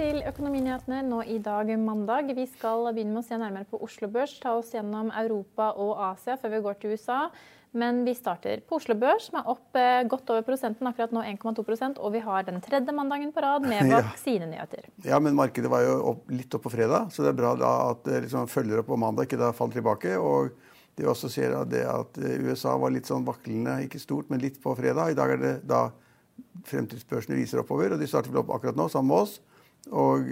Til Økonominyhetene nå i dag mandag. Vi skal begynne med å se nærmere på Oslo Børs, ta oss gjennom Europa og Asia før vi går til USA. Men vi starter på Oslo Børs, som er opp eh, godt over prosenten, akkurat nå 1,2% og vi har den tredje mandagen på rad med vaksinenyheter. Ja, men markedet var jo opp, litt opp på fredag, så det er bra da at det liksom følger opp på mandag, ikke da faller tilbake. Og det vi også ser at, det at USA var litt sånn vaklende, ikke stort, men litt på fredag. I dag er det da fremtidsbørsene viser oppover, og de starter vel opp akkurat nå, sammen med oss. Og,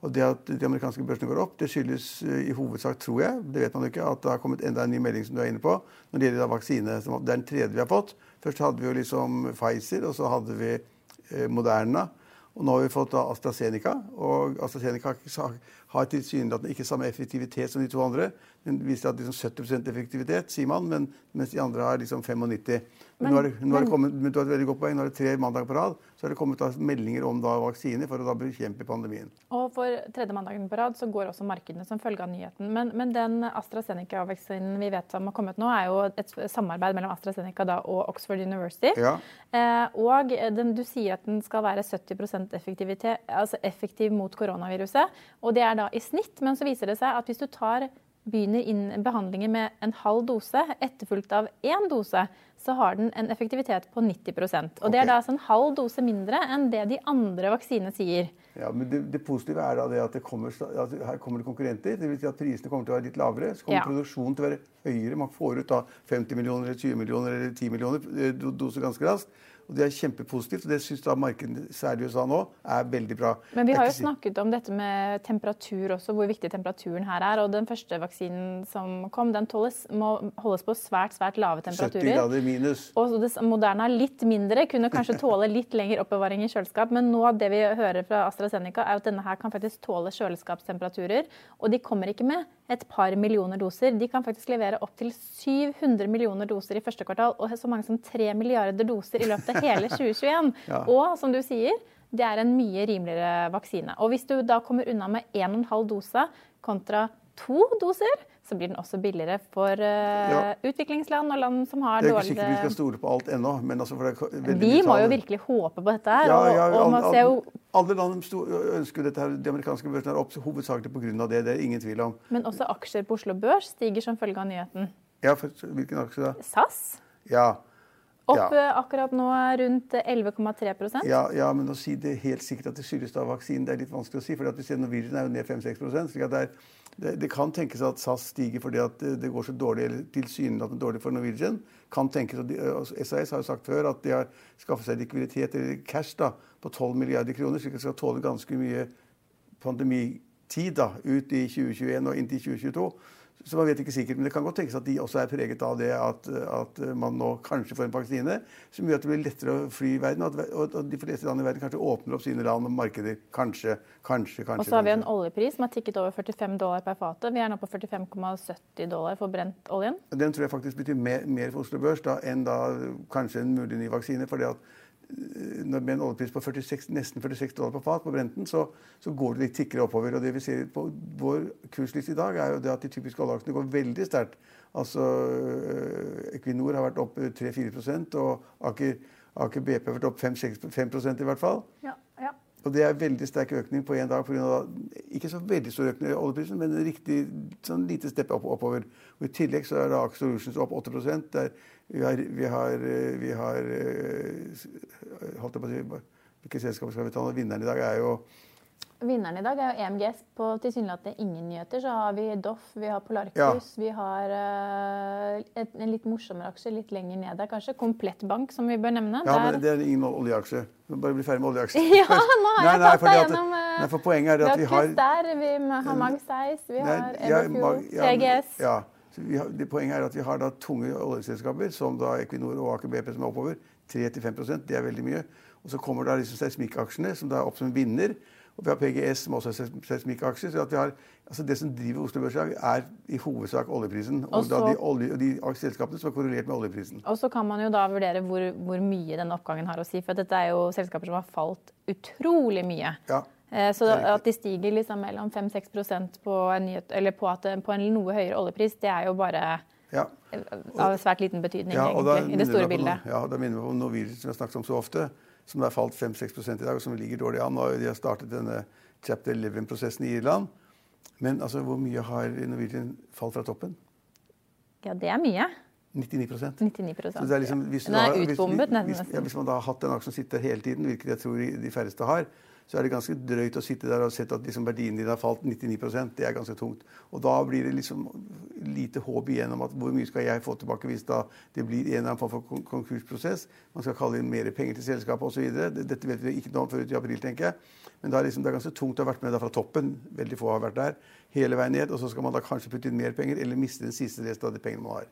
og det at de amerikanske børsene går opp, det skyldes eh, i hovedsak, tror jeg, det vet man jo ikke, at det har kommet enda en ny melding som du er inne på, når det gjelder vaksine. Det er den tredje vi har fått. Først hadde vi jo liksom Pfizer, og så hadde vi eh, Moderna. Og nå har vi fått AstraZeneca. Og AstraZeneca har tilsynelatende ikke samme effektivitet som de to andre. Den viser at liksom 70% effektivitet, sier man, men, mens de andre har liksom 95 men, nå er, nå er det kommet, du har et veldig godt poeng. Nå er det tre mandager på rad så er det kommet da meldinger om da vaksiner for å da bekjempe pandemien. Og for tredje mandagen på rad så går også markedene som følge av nyheten. Men, men den AstraZeneca-vaksinen vi vet som har kommet nå, er jo et samarbeid mellom AstraZeneca da og Oxford University. Ja. Eh, og den, du sier at den skal være 70% effektivitet, altså effektiv mot koronaviruset. Og det er da i snitt, men så viser det seg at hvis du tar begynner inn behandlinger med en halv dose, etterfulgt av én dose, så har den en effektivitet på 90% Og Det er da altså en halv dose mindre enn det de andre vaksinene sier. Ja, men det, det positive er da det at det kommer, at her kommer det konkurrenter. Det vil si at prisene kommer til å være litt lavere. Så kommer Ja. produksjonen til å være høyere. Man får ut da 50 millioner, 20 millioner eller 10 millioner eh, doser ganske raskt. Og Det er kjempepositivt. og Det syns da markedet, særlig USA nå, er veldig bra. Men vi har jo snakket om dette med temperatur også, hvor viktig temperaturen her er. Og den første vaksinen som kom, den tåles, må holdes på svært, svært lave temperaturer. 70 grader minus. Og det Moderna er litt mindre, kunne kanskje tåle litt lengre oppbevaring i kjøleskap. Men nå det vi hører fra AstraZeneca, er at denne her kan faktisk tåle kjøleskapstemperaturer. Og de kommer ikke med et par millioner doser. De kan faktisk levere opptil 700 millioner doser i første kvartal, og så mange som 3 milliarder doser i løpet av hele 2021. Ja. Og som du sier, det er en mye rimeligere vaksine. Og hvis du da kommer unna med 1,5 dose kontra to doser, så blir den også billigere for uh, Ja. utviklingsland og land som har Det er ikke sikkert vi skal stole på alt ennå. Men altså for det er veldig vi må jo virkelig håpe på dette her. Ja, ja, og, og man all, ser jo, Alle land ønsker dette her. De amerikanske børsene er opp hovedsakelig pga. det. Det er ingen tvil om. men også aksjer på Oslo Børs stiger som følge av nyheten. Ja, for, hvilken aksje da? SAS Ja. opp Ja. eh, akkurat nå rundt 11,3 Ja, ja, men å si det helt sikkert at det skyldes av vaksinen, det er litt vanskelig å si. For vi ser Norwegian er jo ned 5-6 slik at det, er, det, det kan tenkes at SAS stiger fordi at det, går så dårlig, eller tilsynelatende dårlig for Norwegian. Kan tenkes at de, altså, SAS har jo sagt før at de har skaffet seg likviditet, eller cash, da, på 12 milliarder kroner, slik at de skal tåle ganske mye pandemitid da, ut i 2021 og inntil 2022. Så man vet ikke sikkert, men Det kan godt tenkes at de også er preget av det at, at man nå kanskje får en vaksine som gjør at det blir lettere å fly i verden, og at, og de fleste land i verden kanskje åpner opp sine land og markeder. Kanskje, kanskje, kanskje. Og så har vi en oljepris som har tikket over 45 dollar per fatet. Vi er nå på 45,70 dollar for brent oljen. Den tror jeg faktisk betyr mer, mer for Oslo Børs da, enn da kanskje en mulig ny vaksine. fordi at med en oljepris på 46, nesten 46 dollar på fat på Brenten, så, så går det litt tikkere oppover. og det vi ser på Vår kursliste i dag er jo det at de typiske oljeaksjene går veldig sterkt. Altså, eh, Equinor har vært opp 3-4 og Aker, Aker BP har vært opp 5-6% i hvert fall. Ja, ja. Og det er veldig sterk økning på én dag. pga. ikke så veldig stor økning i oljeprisen, men en riktig sånn lite stepp opp, oppover. Og I tillegg så er Aker Solutions opp 8 der vi har, vi har, vi har holdt jeg på å si, Hvilke selskaper skal vi ta nå? Vinneren i dag er jo Vinneren i dag er jo EMGS. På tilsynelatende ingen nyheter så har vi Doff, vi har Polarcus, Ja. vi har uh, et, en litt morsommere aksje litt lenger ned der kanskje. Komplettbank, som vi bør nevne. Ja, Der- men det er ingen oljeaksje. Vi Bare bli ferdig med oljeaksje. Ja, nå har Nei, jeg tatt deg gjennom eh, Nei, for Poenget er Vi at har vi har Kryss der, vi har Mag Seis, vi har Everfuel, ja, CGS. Ja, vi har, det Poenget er at vi har da tunge oljeselskaper, som da Equinor og Aker BP, som er oppover. 3-5% Det er veldig mye. Og så kommer da liksom seismikkaksjene, som da er opp som vinner. Og vi har PGS, som også er seis- seismikkaksjer. Så at vi har, altså det som driver Oslo Børs i dag, er i hovedsak oljeprisen. Og, Og da de, olje, de selskapene som er korrelert med oljeprisen. Og så kan man jo da vurdere hvor, hvor mye denne oppgangen har å si. For dette er jo selskaper som har falt utrolig mye. Ja. Eh, Så at de stiger liksom mellom 5-6% på, en nyhet- eller på, at, på en noe høyere oljepris, det er jo bare ja. av svært liten betydning Ja, og egentlig, i det store på bildet. Ja, Ja, da minner vi om Norwegian, som vi har snakket om så ofte, som har falt 5-6% i dag, og som ligger dårlig an. Og de har startet denne chapter 11-prosessen i Irland. Men altså, hvor mye har Norwegian falt fra toppen? Ja, det er mye. 99% 99 Så det er liksom, hvis, Den er hvis- utbombet hvis, ja, hvis man da har hatt en aksje som sitter hele tiden, hvilket jeg tror de færreste har, så er det ganske drøyt å sitte der og sett at liksom verdien din har falt 99% Det er ganske tungt. Og da blir det liksom lite håp igjen om at hvor mye skal jeg få tilbake hvis da det blir en eller annen form for konkursprosess. Man skal kalle inn mer penger til selskapet osv. Dette vet vi ikke noe om før ut i april, tenker jeg. Men da er liksom, det er ganske tungt å ha vært med fra toppen. Veldig få har vært der. Hele veien ned. Og så skal man da kanskje putte inn mer penger, eller miste den siste resten av de pengene man har.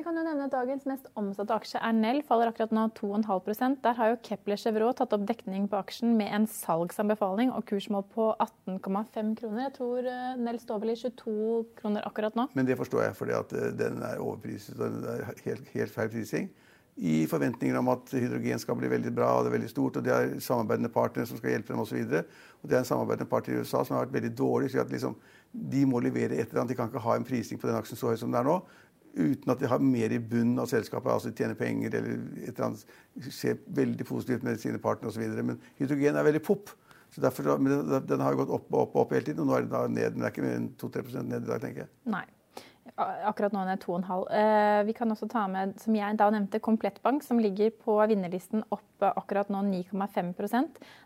Vi kan jo nevne at Dagens mest omsatte aksje er Nell, faller akkurat nå 2,5% Der har jo Kepler Chevrolet tatt opp dekning på aksjen med en salgsanbefaling og kursmål på 18,5 kroner. Jeg tror eh, Nell står vel i 22 kroner akkurat nå. Men det forstår jeg, at eh, den er overpriset. og Det er helt, helt feil prising. I forventninger om at hydrogen skal bli veldig bra og det er veldig stort, og det er samarbeidende partnere som skal hjelpe dem osv. Det er en samarbeidende partner i USA som har vært veldig dårlig. så at liksom, De må levere et eller annet. De kan ikke ha en prising på den aksjen så høy som den er nå. Uten at de har mer i bunnen av selskapet, altså tjener penger eller et eller annet, ser veldig positivt med sine partnere osv. Men hydrogen er veldig pop. Så derfor, men den, har jo gått opp og opp, og opp hele tiden, og nå er den da ned. Den er ikke mer enn 2-3 ned i dag, tenker jeg. Nei. Akkurat nå er den 2,5. Eh, vi kan også ta med, som jeg da nevnte, Komplettbank, som ligger på vinnerlisten opp akkurat nå 9,5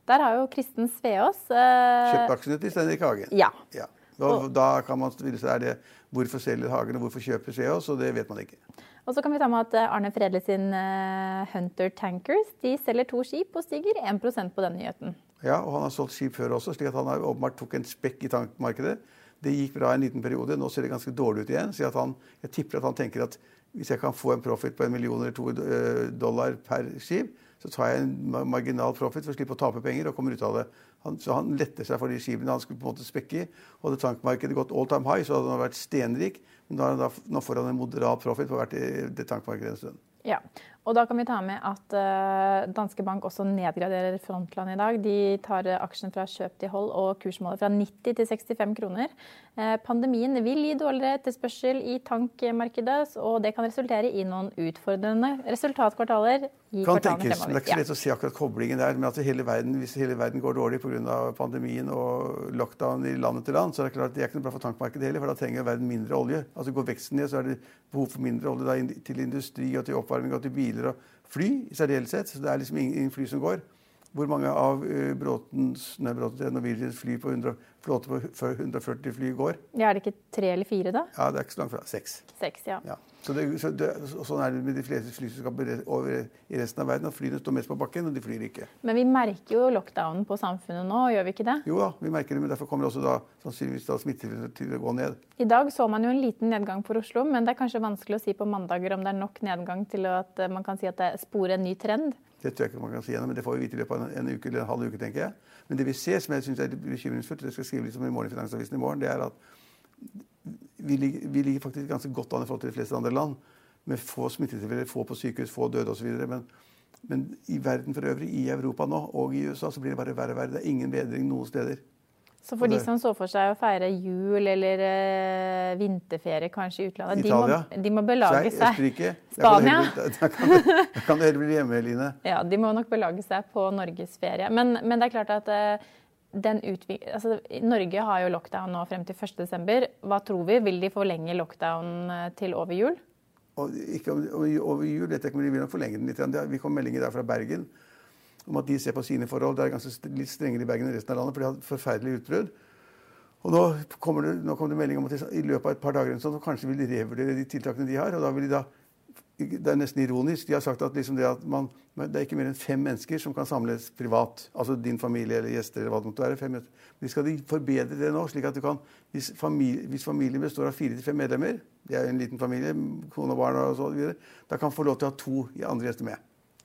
Der har jo Kristen Sveås eh, Kjøpt aksjene til Steinrik Hagen. Ja. Ja. Da, da kan man stille seg er det hvorfor selger Hagen og hvorfor kjøper Sveås, og det vet man ikke. Og så kan vi ta med at eh, Arne Fredli sin eh, Hunter Tankers de selger to skip og stiger 1% på den nyheten. Ja, og han har solgt skip før også, slik at han har åpenbart tok en spekk i tankmarkedet. Det gikk bra en liten periode, nå ser det ganske dårlig ut igjen. Så at han, jeg tipper at han tenker at hvis jeg kan få en profit på en million eller to eh, dollar per skip, så tar jeg en marginal profit for å slippe å tape penger og kommer ut av det. Han, så han letter seg for de skipene han skulle på en måte spekke i. Og hadde tankmarkedet gått all time high, så hadde han vært stenrik. Men er da, nå får han en moderat profit på hvert i det tankmarkedet en stund. Ja, og da kan vi ta med at eh, Danske Bank også nedgraderer Frontland i dag. De tar eh, aksjen fra kjøp til hold og kursmålet fra 90 til 65 kroner. Eh, pandemien vil gi dårligere etterspørsel i tankmarkedet, og det kan resultere i noen utfordrende resultatkvartaler i Kan tenkes, men det er ikke så lett å se akkurat koblingen der. Men at hele verden, hvis hele verden går dårlig pga. pandemien og lockdown i land etter land, så er det klart at det er ikke noe bra for tankmarkedet heller, for da trenger verden mindre olje. Altså Går veksten ned, så er det behov for mindre olje da, til industri og til oppvarming og til biler og fly i særdeleshet. Så det er liksom ingen, ingen fly som går. Hvor mange av uh, Bråtens, nei, Bråtens, Norwegians fly på 100, flåte på 140 fly går? Ja, er det ikke tre eller fire, da? Ja, det er ikke så langt fra. Seks. Seks, ja. Ja. Så det, så det, sånn er det med de fleste flyselskaper over i resten av verden. At flyene står mest på bakken, og de flyr ikke. Men vi merker jo lockdownen på samfunnet nå, gjør vi ikke det? Jo da, vi merker det, men derfor kommer det også da sannsynligvis da smittetilfeller til å gå ned. I dag så man jo en liten nedgang for Oslo, men det er kanskje vanskelig å si på mandager om det er nok nedgang til at eh, man kan si at det sporer en ny trend. Det tror jeg ikke man kan si ennå, men det får vi vite i løpet av en, uke eller en halv uke, tenker jeg. Men det vi ser, som jeg syns er bekymringsfullt, det skal jeg skrive litt om i morgen i Finansavisen i morgen, det er at vi ligger, vi ligger faktisk ganske godt an i forhold til de fleste andre land. Med få smittetilfeller, få på sykehus, få døde osv. Men, men i verden for øvrig, i Europa nå og i USA, så blir det bare verre og verre. Det er ingen bedring noen steder. Så for de som så for seg å feire jul eller uh, vinterferie kanskje i utlandet, de må, de må belage seg. Østerrike. Spania. Da kan, du heller- bli hjemme, Line. Ja, de må nok belage seg på norgesferie. Men, men det er klart at utvi altså, Norge har jo lockdown nå frem til 1.12. Hva tror vi? Vil de forlenge lockdown eh, til over jul? Og ikke over jul vet jeg ikke om de vil forlenge den litt. Vi kom meldinger der fra Bergen om at de ser på sine forhold. Det er ganske litt strengere i Bergen enn resten av landet, for de har hatt forferdelige utbrudd. Og nå kommer det, kom det melding om at i løpet av et par dager sånn, så kanskje vil de revurdere de tiltakene de har. og da vil de da det er nesten ironisk. De har sagt at, liksom det, at man, det er ikke mer enn fem mennesker som kan samles privat. Altså din familie eller gjester eller hva det måtte være. Fem. Men skal de forbedre det nå, slik at du kan Hvis, familie, hvis familien består av fire til fem medlemmer, det er jo en liten familie, kone og barn og så videre, da kan få lov til å ha to andre gjester med.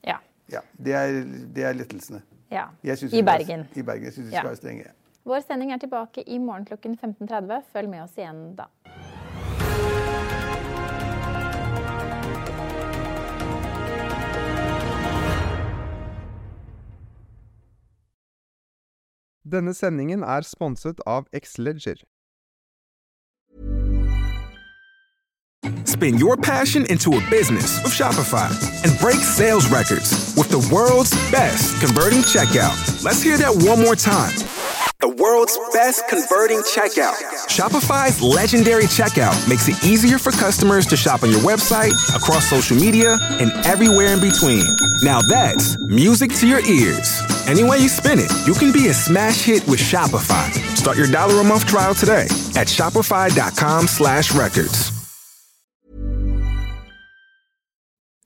Ja. Ja, Det er, det er lettelsene. ja. Jeg synes I skal- Bergen. I Bergen. Jeg syns vi Ja. skal være strenge. Vår sending er tilbake i morgen klokken 15.30. Følg med oss igjen da. Denne sendingen er sponset av Xleger. Spin your passion into a business with Shopify and break sales records with the world's best converting checkout. Let's hear that one more time. The world's best converting checkout. Shopify's legendary checkout makes it easier for customers to shop on your website, across social media, and everywhere in between. Now that's music to your ears. Any way you spin it, you can be a smash hit with Shopify. Start your dollar a month trial today at shopify.com slash records.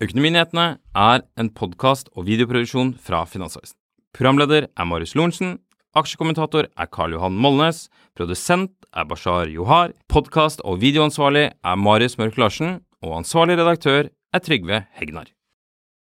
Økonominyhetene er en podkast og videoproduksjon fra Finansavisen. Programleder er Marius Lorentzen. Aksjekommentator er Karl Johan Molnes. Produsent er Bashar Johar. Podkast- og videoansvarlig er Marius Mørk Larsen. Og ansvarlig redaktør er Trygve Hegnar.